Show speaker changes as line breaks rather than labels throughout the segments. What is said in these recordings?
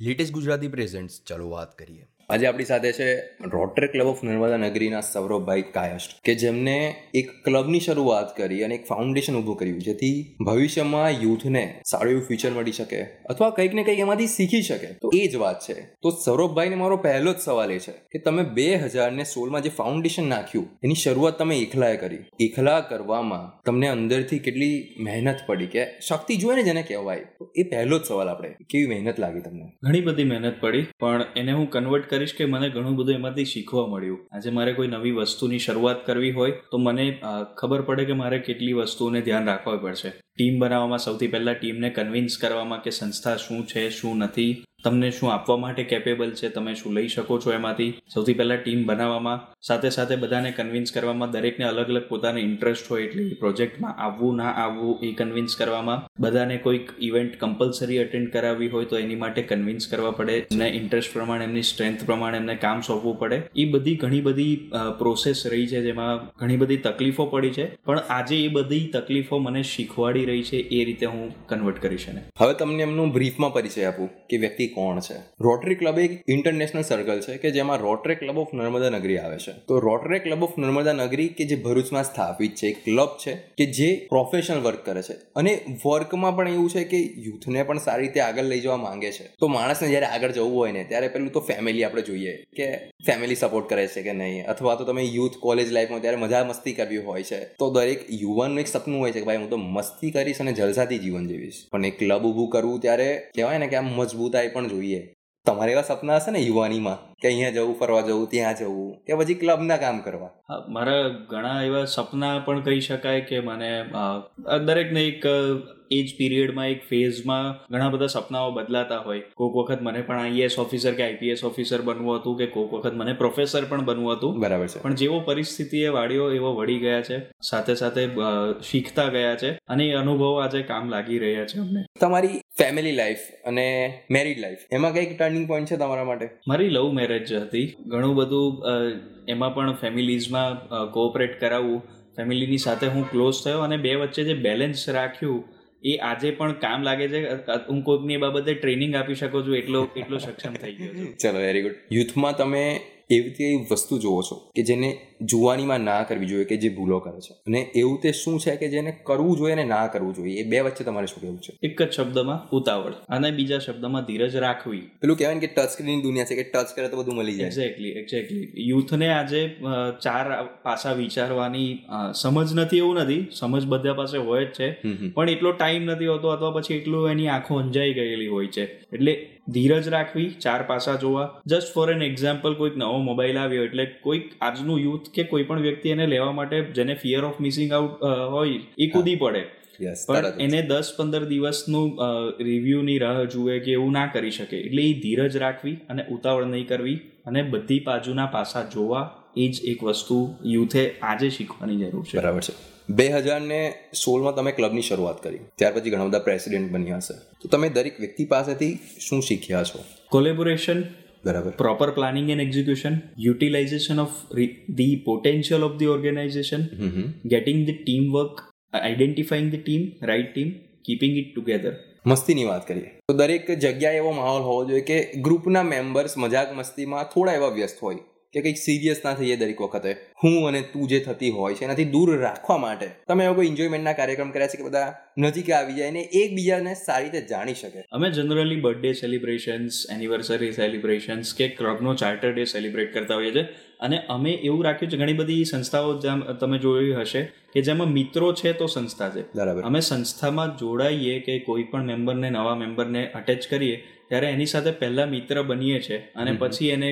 Latest Gujarati presents. ચાલો વાત કરીએ.
આજે આપણી સાથે છે રોટરી ક્લબ ઓફ નર્મદા નગરીના સૌરભભાઈ કાયસ્ટ કે જેમને એક ક્લબની શરૂઆત કરી અને એક ફાઉન્ડેશન ઊભું કર્યું, જેથી ભવિષ્યમાં યુથને સારું એવું ફ્યુચર મળી શકે અથવા કંઈક ને કંઈક એમાંથી શીખી શકે. તો એ જ વાત છે. તો સૌરભભાઈને મારો પહેલો જ સવાલ એ છે કે તમે બે હજાર ને સોળમાં જે ફાઉન્ડેશન નાખ્યું, એની શરૂઆત તમે એકલાએ કરી. એકલા કરવામાં તમને અંદરથી કેટલી મહેનત પડી કે શક્તિ જોઈએ ને જેને કહેવાય. તો એ પહેલો જ સવાલ આપણે, કેવી મહેનત લાગી તમને?
ઘણી બધી મહેનત પડી, પણ એને હું કન્વર્ટ કરીશ કે મને ઘણું બધું એમાંથી શીખવા મળ્યું. આજે મારે કોઈ નવી વસ્તુની શરૂઆત કરવી હોય, તો મને ખબર પડે કે મારે કેટલી વસ્તુઓને ધ્યાન રાખવા પડશે. ટીમ બનાવવામાં સૌથી પહેલાં ટીમને કન્વિન્સ કરવામાં કે સંસ્થા શું છે, શું નથી. તમને શું આપવા માટે કેપેબલ છે, તમે શું લઈ શકો છો એમાંથી? સૌથી પહેલાં ટીમ બનાવવામાં, સાથે સાથે બધાને કન્વિન્સ કરવામાં, દરેકને અલગ અલગ પોતાને ઇન્ટરેસ્ટ હોય એટલે પ્રોજેક્ટમાં આવવું, ના આવવું એ કન્વિન્સ કરવામાં. બધાને કોઈક ઇવેન્ટ કમ્પલસરી અટેન્ડ કરાવવી હોય તો એની માટે કન્વિન્સ કરવા પડે. એમને ઇન્ટરેસ્ટ પ્રમાણે, એમની સ્ટ્રેન્થ પ્રમાણે, એમને કામ સોંપવું પડે. એ બધી ઘણી બધી પ્રોસેસ રહી છે જેમાં ઘણી બધી તકલીફો પડી છે. પણ આજે એ બધી તકલીફો મને શીખવાડી રહી છે, એ રીતે હું કન્વર્ટ કરીશ એને.
હવે તમને એમનું બ્રીફમાં પરિચય આપું કે વ્યક્તિ કોણ છે? રોટરી ક્લબ એક ઇન્ટરનેશનલ સર્કલ છે કે જેમાં રોટરી ક્લબ ઓફ નર્મદા નગરી આવે છે. તો rotary club of Narmada Nagari કે જે ભરૂચમાં સ્થાપિત છે, એક ક્લબ છે કે જે પ્રોફેશનલ વર્ક કરે છે. અને વર્કમાં પણ એવું છે કે યુથને પણ સારી રીતે આગળ લઈ જવા માંગે છે. તો માણસને જ્યારે આગળ જવું હોય ને, ત્યારે પેલું તો ફેમિલી આપણે જોઈએ કે ફેમિલી સપોર્ટ કરે છે કે નહીં? અથવા તો તમે યુથ કોલેજ લાઈફમાં ત્યારે મજા મસ્તી કરવી હોય છે. તો દરેક યુવાનનું એક સપનું હોય છે કે ભાઈ, હું તો મસ્તી કરીશ અને જલસાથી જીવન જીવીશ. પણ એક ક્લબ ઊભું કરવું ત્યારે કહેવાય ને કે આમ મજબૂતાઈ પણ જોઈએ. તમારે એવા સપના હશે ને યુવાનીમાં? કે અહીંયા જવું ફરવા જવું ત્યાં જવું કે પછી ક્લબના કામ કરવા?
મારા ઘણા એવા સપના પણ કહી શકાય કે મને દરેકને એક એજ પીરિયડમાં એક ફેઝમાં ઘણા બધા સપનાઓ બદલાતા હોય. કોઈક વખત મને પણ આઈએએસ ઓફિસર કે આઈપીએસ ઓફિસર બનવું હતું કે કોઈક વખત મને પ્રોફેસર પણ બનવું હતું.
બરાબર છે.
પણ જેવો પરિસ્થિતિએ વાળ્યો એવો વળી ગયા છે સાથે સાથે શીખતા ગયા છે અને એ અનુભવો આજે કામ લાગી રહ્યા છે અમને.
તમારી ફેમિલી લાઈફ અને મેરીડ લાઈફ એમાં કંઈક ટર્નિંગ પોઈન્ટ છે તમારા માટે?
મારી લવ મેરેજ હતી. ઘણું બધું એમાં પણ ફેમિલીઝમાં કોઓપરેટ કરાવવું ફેમિલીની સાથે હું ક્લોઝ થયો અને બે વચ્ચે જે બેલેન્સ રાખ્યું, એ આજે પણ કામ લાગે છે. હું કોઈકની એ બાબતે ટ્રેનિંગ આપી શકું છું, એટલો એટલો સક્ષમ થઈ ગયો
ચલો વેરી ગુડ યુથમાં તમે એવી વસ્તુ જોવો છો કે જેને જુવાનીમાં ના કરવી જોઈએ કે જે ભૂલો કરે છે. અને એવું તે શું છે કે જેને કરવું જોઈએ અને ના કરવું જોઈએ એ બે વચ્ચે તમારે શું કહેવું છે?
એક જ શબ્દમાં ઉતાવળ અને બીજા શબ્દમાં ધીરજ રાખવી.
પેલું કહેવાય કે ટચ સ્ક્રીન દુનિયા છે કે ટચ કરે તો બધું મળી જાય.
એક્ઝેક્ટલી એક્ઝેક્ટલી યુથને આજે ચાર પાસા વિચારવાની સમજ નથી એવું નથી. સમજ બધા પાસે હોય જ છે. પણ એટલો ટાઈમ નથી હોતો અથવા પછી એટલું એની આંખો અંજાઈ ગયેલી હોય છે. એટલે ધીરજ રાખવી ચાર પાસા જોવા. જસ્ટ ફોર એન એક્ઝામ્પલ કોઈક નવો મોબાઈલ આવ્યો એટલે કોઈક આજનું યુથ કે કોઈ પણ વ્યક્તિ એને લેવા માટે જેને ફિયર ઓફ મિસિંગ આઉટ હોય એ કૂદી પડે. પણ એને દસ પંદર દિવસનું રિવ્યુની રાહ જુએ કે એવું ના કરી શકે. એટલે એ ધીરજ રાખવી અને ઉતાવળ નહીં કરવી અને બધી બાજુના પાસા જોવા એ જ એક વસ્તુ યુથે આજે શીખવાની જરૂર છે.
બરાબર છે. બે હજાર ને સોળમાં તમે ક્લબની શરૂઆત કરી. ત્યાર પછી ઘણા બધા પ્રેસિડેન્ટ બન્યા હશે. તો તમે દરેક વ્યક્તિ પાસેથી શું શીખ્યા છો?
કોલેબોરેશન
બરાબર
and execution utilization of re- the potential of the organization
hmm hmm.
getting the teamwork identifying the team right team keeping it together
મસ્તીની વાત કરીએ તો દરેક જગ્યાએ એવો માહોલ હોવો જોઈએ કે ગ્રુપના મેમ્બર્સ મજાક મસ્તીમાં થોડા એવા વ્યસ્ત હોય કે કંઈક સિરિયસ ના થઈએ દરેક વખતે. હું અને તું જે થતી હોય છે, એનાથી દૂર રાખવા માટે તમે એવો કોઈ એન્જોયમેન્ટના કાર્યક્રમ કર્યા છે કે બધા નજીક આવી જાય ને એકબીજાને સારી રીતે જાણી શકે?
અમે generally birthday celebrations anniversary celebrations કે ક્લબનો ચાર્ટર ડે સેલિબ્રેટ કરતા હોઈએ છીએ. અને અમે એવું રાખ્યું છે ઘણી બધી સંસ્થાઓ જેમ તમે જોયું હશે કે જેમાં મિત્રો છે તો સંસ્થા છે.
બરાબર.
અમે સંસ્થામાં જોડાઈએ કે કોઈ પણ મેમ્બરને નવા મેમ્બરને અટેચ કરીએ ત્યારે એની સાથે પહેલા મિત્ર બનીએ છીએ અને પછી એને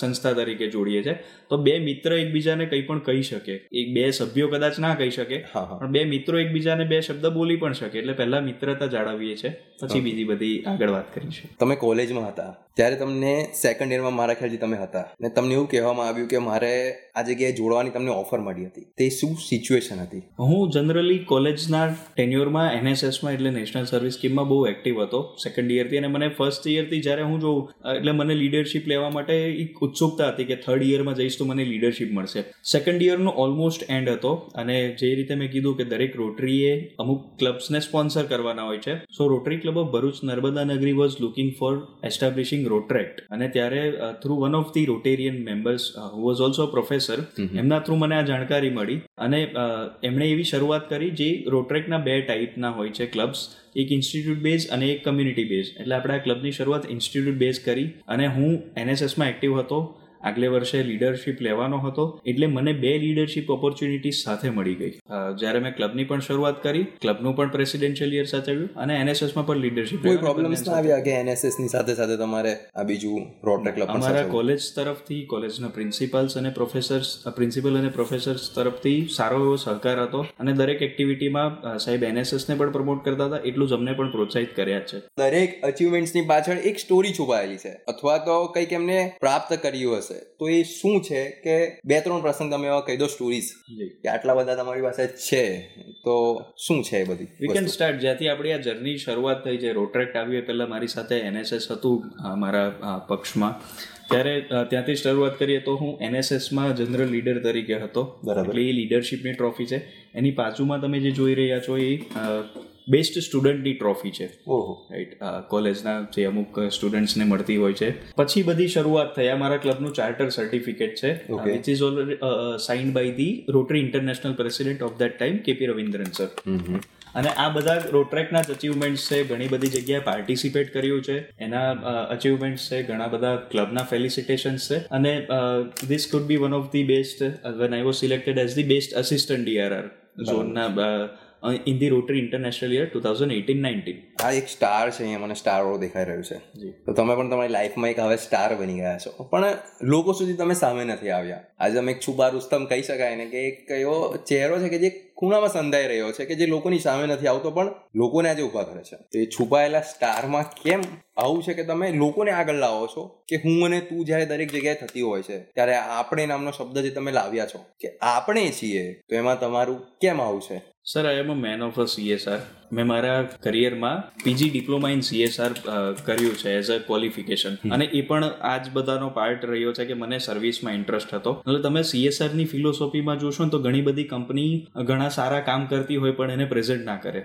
સંસ્થા તરીકે જોડીએ છીએ તો બે મિત્ર એકબીજાને કંઈ પણ કહી શકે. એક બે સભ્યો કદાચ ના કહી શકે પણ બે મિત્રો એકબીજાને બે શબ્દ બોલી પણ શકે એટલે પહેલા મિત્રતા જાળવીએ છીએ પછી બીજી બધી આગળ વાત કરીશું.
તમે કોલેજમાં હતા ત્યારે તમને સેકન્ડ યરમાં મારા ખ્યાલથી તમે હતા. ને તમને એવું કહેવામાં આવ્યું કે મારે આ જગ્યાએ જોડવાની તમને ઓફર મળી હતી. તે શું સિચ્યુએશન હતી?
હું જનરલી કોલેજના ટેન્યુરમાં એનએસએસમાં એટલે નેશનલ સર્વિસ સ્કીમમાં બહુ એક્ટિવ હતો. સેકન્ડ યરથી અને મને ફર્સ્ટ યરથી જ્યારે હું જોઉં એટલે મને લીડરશિપ લેવા માટે એક ઉત્સુકતા હતી કે થર્ડ યરમાં જઈશ તો મને લીડરશિપ મળશે. સેકન્ડ યરનો ઓલમોસ્ટ એન્ડ હતો અને જે રીતે મેં કીધું કે દરેક રોટરીએ અમુક ક્લબ્સને સ્પોન્સર કરવાના હોય છે. So Rotary Club of Bharuch Narmada Nagari was looking for establishing Rotaract અને ત્યારે through one of the Rotarian members who was also professor એમના થ્રુ મને આ જાણકારી મળી અને એમણે એવી શરૂઆત કરી જે રોટ્રેકના બે ટાઈપના હોય છે ક્લબ્સ એક ઇન્સ્ટિટ્યૂટ બેઝ અને એક કમ્યુનિટી બેઝ એટલે આપણે આ ક્લબની શરૂઆત ઇન્સ્ટિટ્યૂટ બેઝ કરી અને હું એનએસએસમાં એક્ટિવ હતો. આગલે વર્ષે લીડરશિપ લેવાનો હતો એટલે મને બે લીડરશિપ ઓપોર્ચ્યુનિટી સાથે મળી ગઈ. જ્યારે મેં ક્લબની પણ શરૂઆત કરી ક્લબનું પણ પ્રેસિડેન્શિયલ યર સાચવ્યું અને એનએસએસમાં પણ લીડરશિપ
કોઈ પ્રોબ્લેમ્સ ના આવ્યા કે એનએસએસની સાથે સાથે તમારે આ બીજું રોટરી ક્લબ
અમારા કોલેજ તરફથી કોલેજના પ્રિન્સિપાલ્સ અને પ્રોફેસર્સ પ્રિન્સિપલ અને પ્રોફેસર્સ તરફથી સારો એવો સહકાર હતો અને દરેક એક્ટિવિટીમાં સાહેબ એનએસએસને પણ પ્રમોટ કરતા હતા એટલું જ અમને પણ પ્રોત્સાહિત કર્યા છે.
દરેક અચીવમેન્ટ્સની પાછળ એક સ્ટોરી છુપાયેલી છે. અથવા તો કંઈક એમને પ્રાપ્ત કર્યું હશે. તો એ શું છે કે બે ત્રણ પ્રસંગ તમે એવા કહી દો સ્ટોરીઝ કે આટલા બધા તમારી પાસે છે. તો શું છે એ બધી
વી કેન સ્ટાર્ટ જ્યાંથી આપણી આ જર્ની શરૂઆત થઈ છે રોટ્રેક્ટ આવ્યું એ પહેલાં મારી સાથે એનએસએસ હતું મારા પક્ષમાં. ત્યારે ત્યાંથી શરૂઆત કરીએ તો હું એનએસએસમાં જનરલ લીડર તરીકે હતો. એટલે એ લીડરશિપની ટ્રોફી છે. એની બાજુમાં તમે જે જોઈ રહ્યા છો એ બેસ્ટ સ્ટુડન્ટની ટ્રોફી છે.
ઓહો.
રાઈટ કોલેજના જે અમુક સ્ટુડન્ટ્સને મળતી હોય છે. પછી બધી શરૂઆત થઈ. અમારા મારા ક્લબનું ચાર્ટર સર્ટિફિકેટ છે. Which is already signed by the Rotary International president of that time KP Ravindran sir અને આ બધા રોટ્રેકના જ અચીવમેન્ટ્સ છે. ઘણી બધી જગ્યાએ પાર્ટિસિપેટ કર્યું છે. એના અચીવમેન્ટ્સ છે. ઘણા બધા ક્લબના ફેલિસિટેશન્સ છે. અને this could be one of the best when I was selected as the best assistant DRR ઝોનના in the Rotary International year two thousand eighteen nineteen
આ એક સ્ટાર છે અહીંયા મને સ્ટાર વાળો દેખાઈ રહ્યું છે. તો તમે પણ તમારી લાઈફમાં એક હવે સ્ટાર બની ગયા છો. પણ લોકો સુધી તમે સામે નથી આવ્યા. આજે તમે એક છુપા રુસ્તમ કહી શકાય ને કે એક એવો ચહેરો છે કે જે ખૂણામાં સંધાઈ રહ્યો છે કે જે લોકોની સામે નથી આવતો પણ લોકોને આજે ઊભા કરે છે. તો એ છુપાયેલા સ્ટારમાં કેમ આવું છે કે તમે લોકોને આગળ લાવો છો કે હું અને તું જ્યારે દરેક જગ્યાએ થતી હોય છે ત્યારે આપણે નામનો શબ્દ જે તમે લાવ્યા છો કે આપણે છીએ તો એમાં તમારું કેમ આવું છે?
Sir I am a man of a CSR મેં મારા કરિયરમાં પીજી ડિપ્લોમા ઇન સીએસઆર કર્યું છે એઝ અ ક્વોલિફિકેશન અને એ પણ આ જ બધાનો પાર્ટ રહ્યો છે કે મને સર્વિસમાં ઇન્ટરેસ્ટ હતો. એટલે તમે સીએસઆરની ની ફિલોસોફીમાં જોશો ને તો ઘણી બધી કંપની ઘણા સારા કામ કરતી હોય પણ એને પ્રેઝન્ટ ના કરે.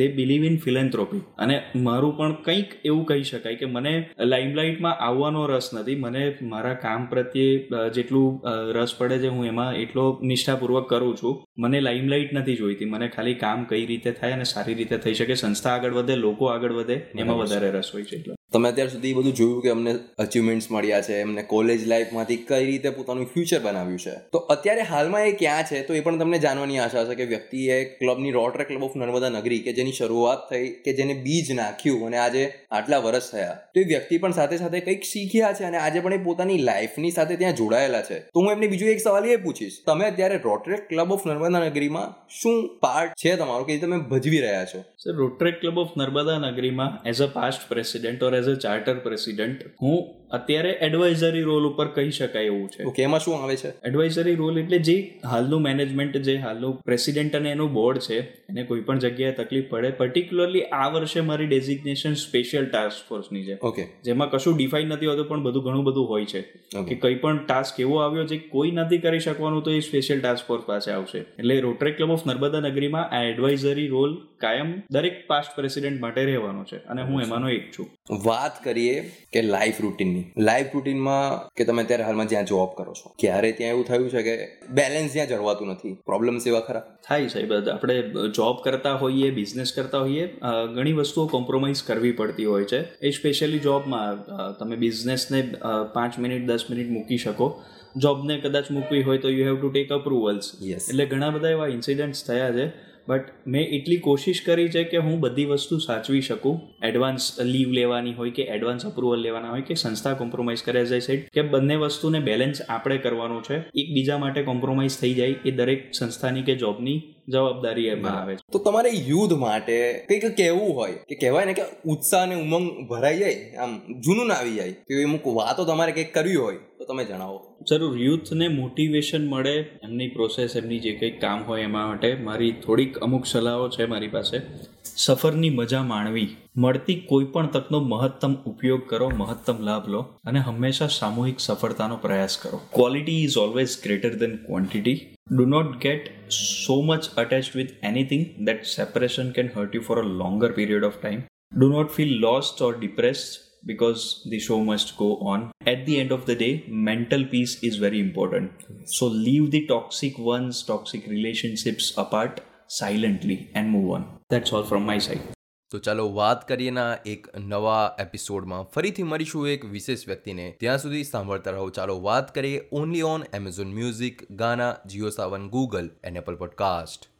દે બિલીવ ઇન ફિલેન્થ્રોપી અને મારું પણ કંઈક એવું કહી શકાય કે મને લાઇમલાઇટમાં આવવાનો રસ નથી. મને મારા કામ પ્રત્યે જેટલું રસ પડે છે હું એમાં એટલો નિષ્ઠાપૂર્વક કરું છું. મને લાઇમલાઇટ નથી જોઈતી. મને ખાલી કામ કઈ રીતે થાય અને સારી રીતે થઈ શકે સંસ્થા આગળ વધે લોકો આગળ વધે એમાં વધારે રસ હોય છે એટલે.
તમે અત્યાર સુધી બધું જોયું કે અમને અચીવમેન્ટ્સ મળ્યા છે, એમને કોલેજ લાઈફમાંથી કઈ રીતે પોતાનું ફ્યુચર બનાવ્યું છે? તો અત્યારે હાલમાં એ ક્યાં છે તો એ પણ તમને જાણવાની આશા છે કે વ્યક્તિએ ક્લબની Rotary Club of Narmada Nagari કે જેની શરૂઆત થઈ કે જેને બીજ નાખ્યું અને આજે આટલા વર્ષ થયા, તો એ વ્યક્તિ પણ સાથે સાથે કંઈક શીખ્યા છે અને આજે પણ એ પોતાની લાઈફની સાથે ત્યાં જોડાયેલા છે. તો હું એમને બીજું એક સવાલ એ પૂછીશ, તમે અત્યારે રોટરી ક્લબ ઓફ નર્મદા નગરીમાં શું પાર્ટ છે તમારો કે તમે ભજવી રહ્યા છો?
Sir Rotaract club of Narmada નગરીમાં as a past president or as a charter president હું અત્યારે એડવાઇઝરી રોલ ઉપર કહી શકાય એવું છે.
ઓકે એમાં શું આવે છે?
એડવાઇઝરી રોલ એટલે જે હાલનું મેનેજમેન્ટ જે હાલનું પ્રેસિડેન્ટ અને એનું બોર્ડ છે એને કોઈ પણ જગ્યાએ તકલીફ પડે. પર્ટિક્યુલરલી આ વર્ષે મારી ડેઝિગ્નેશન સ્પેશિયલ ટાસ્ક ફોર્સની છે.
ઓકે
જેમાં કશું ડિફાઇન નથી હોતું પણ બધું ઘણું બધું હોય છે. કે કંઈ પણ ટાસ્ક એવો આવ્યો જે કોઈ નથી કરી શકવાનું તો એ સ્પેશિયલ ટાસ્ક ફોર્સ પાસે આવશે. એટલે રોટરી ક્લબ ઓફ નર્મદા નગરીમાં આ એડવાઇઝરી રોલ કાયમ દરેક પાસ્ટ પ્રેસિડેન્ટ માટે રહેવાનો છે. અને હું એમાંનો એક છું.
વાત કરીએ કે લાઈફ રૂટીનની લાઈફ રૂટીનમાં કે તમે અત્યારે હાલમાં જ્યાં જોબ કરો છો ક્યારે ત્યાં એવું થયું છે કે બેલેન્સ જ્યાં જળવાતું નથી? પ્રોબ્લેમ્સ એવા ખરા?
થાય સાહેબ આપણે જોબ કરતા હોઈએ બિઝનેસ કરતા હોઈએ ઘણી વસ્તુઓ કોમ્પ્રોમાઇઝ કરવી પડતી હોય છે. એ સ્પેશિયલી જોબમાં તમે બિઝનેસને પાંચ મિનિટ દસ મિનિટ મૂકી શકો. જોબને કદાચ મૂકવી હોય તો you have to take approvals. એટલે ઘણા બધા એવા ઇન્સિડન્ટ્સ થયા છે. બટ મેં એટલી કોશિશ કરી છે કે હું બધી વસ્તુ સાચવી શકું. એડવાન્સ લીવ લેવાની હોય કે એડવાન્સ અપ્રુવલ લેવાના હોય કે સંસ્થા કોમ્પ્રોમાઇઝ કરે એઝ સેડ કે બંને વસ્તુને બેલેન્સ આપણે કરવાનું છે. એકબીજા માટે કોમ્પ્રોમાઇઝ થઈ જાય એ દરેક સંસ્થાની કે જોબની જવાબદારી એમાં આવે છે.
તો તમારે યુદ્ધ માટે કંઈક કહેવું હોય કે કહેવાય ને કે ઉત્સાહ અને ઉમંગ ભરાઈ જાય આમ જૂનું આવી જાય તો અમુક વાતો તમારે કંઈક કરવી હોય તો તમે જણાવો.
જરૂર, યુથને મોટિવેશન મળે, એમની પ્રોસેસ એમની જે કંઈક કામ હોય એમાં માટે. મારી થોડીક અમુક સલાહો છે મારી પાસે. સફરની મજા માણવી. મળતી કોઈ પણ તકનો મહત્તમ ઉપયોગ કરો, મહત્તમ લાભ લો અને હંમેશા સામૂહિક સફળતાનો પ્રયાસ કરો. Quality is always greater than quantity do not get so much attach with anything that separation can hurt you for a longer period of time do not feel lost or depressed. Because the show must go on. At the end of the day, mental peace is very important. So leave the toxic ones, toxic relationships apart silently and move on. That's all from my side.
તો ચાલો વાત કરીએ ના એક નવા એપિસોડમાં ફરીથી મળીશું એક વિશેષ વ્યક્તિને ત્યાં સુધી સાંભળતા રહો ચાલો વાત કરીએ only on Amazon Music Gaana Jio Saavn Google and Apple podcast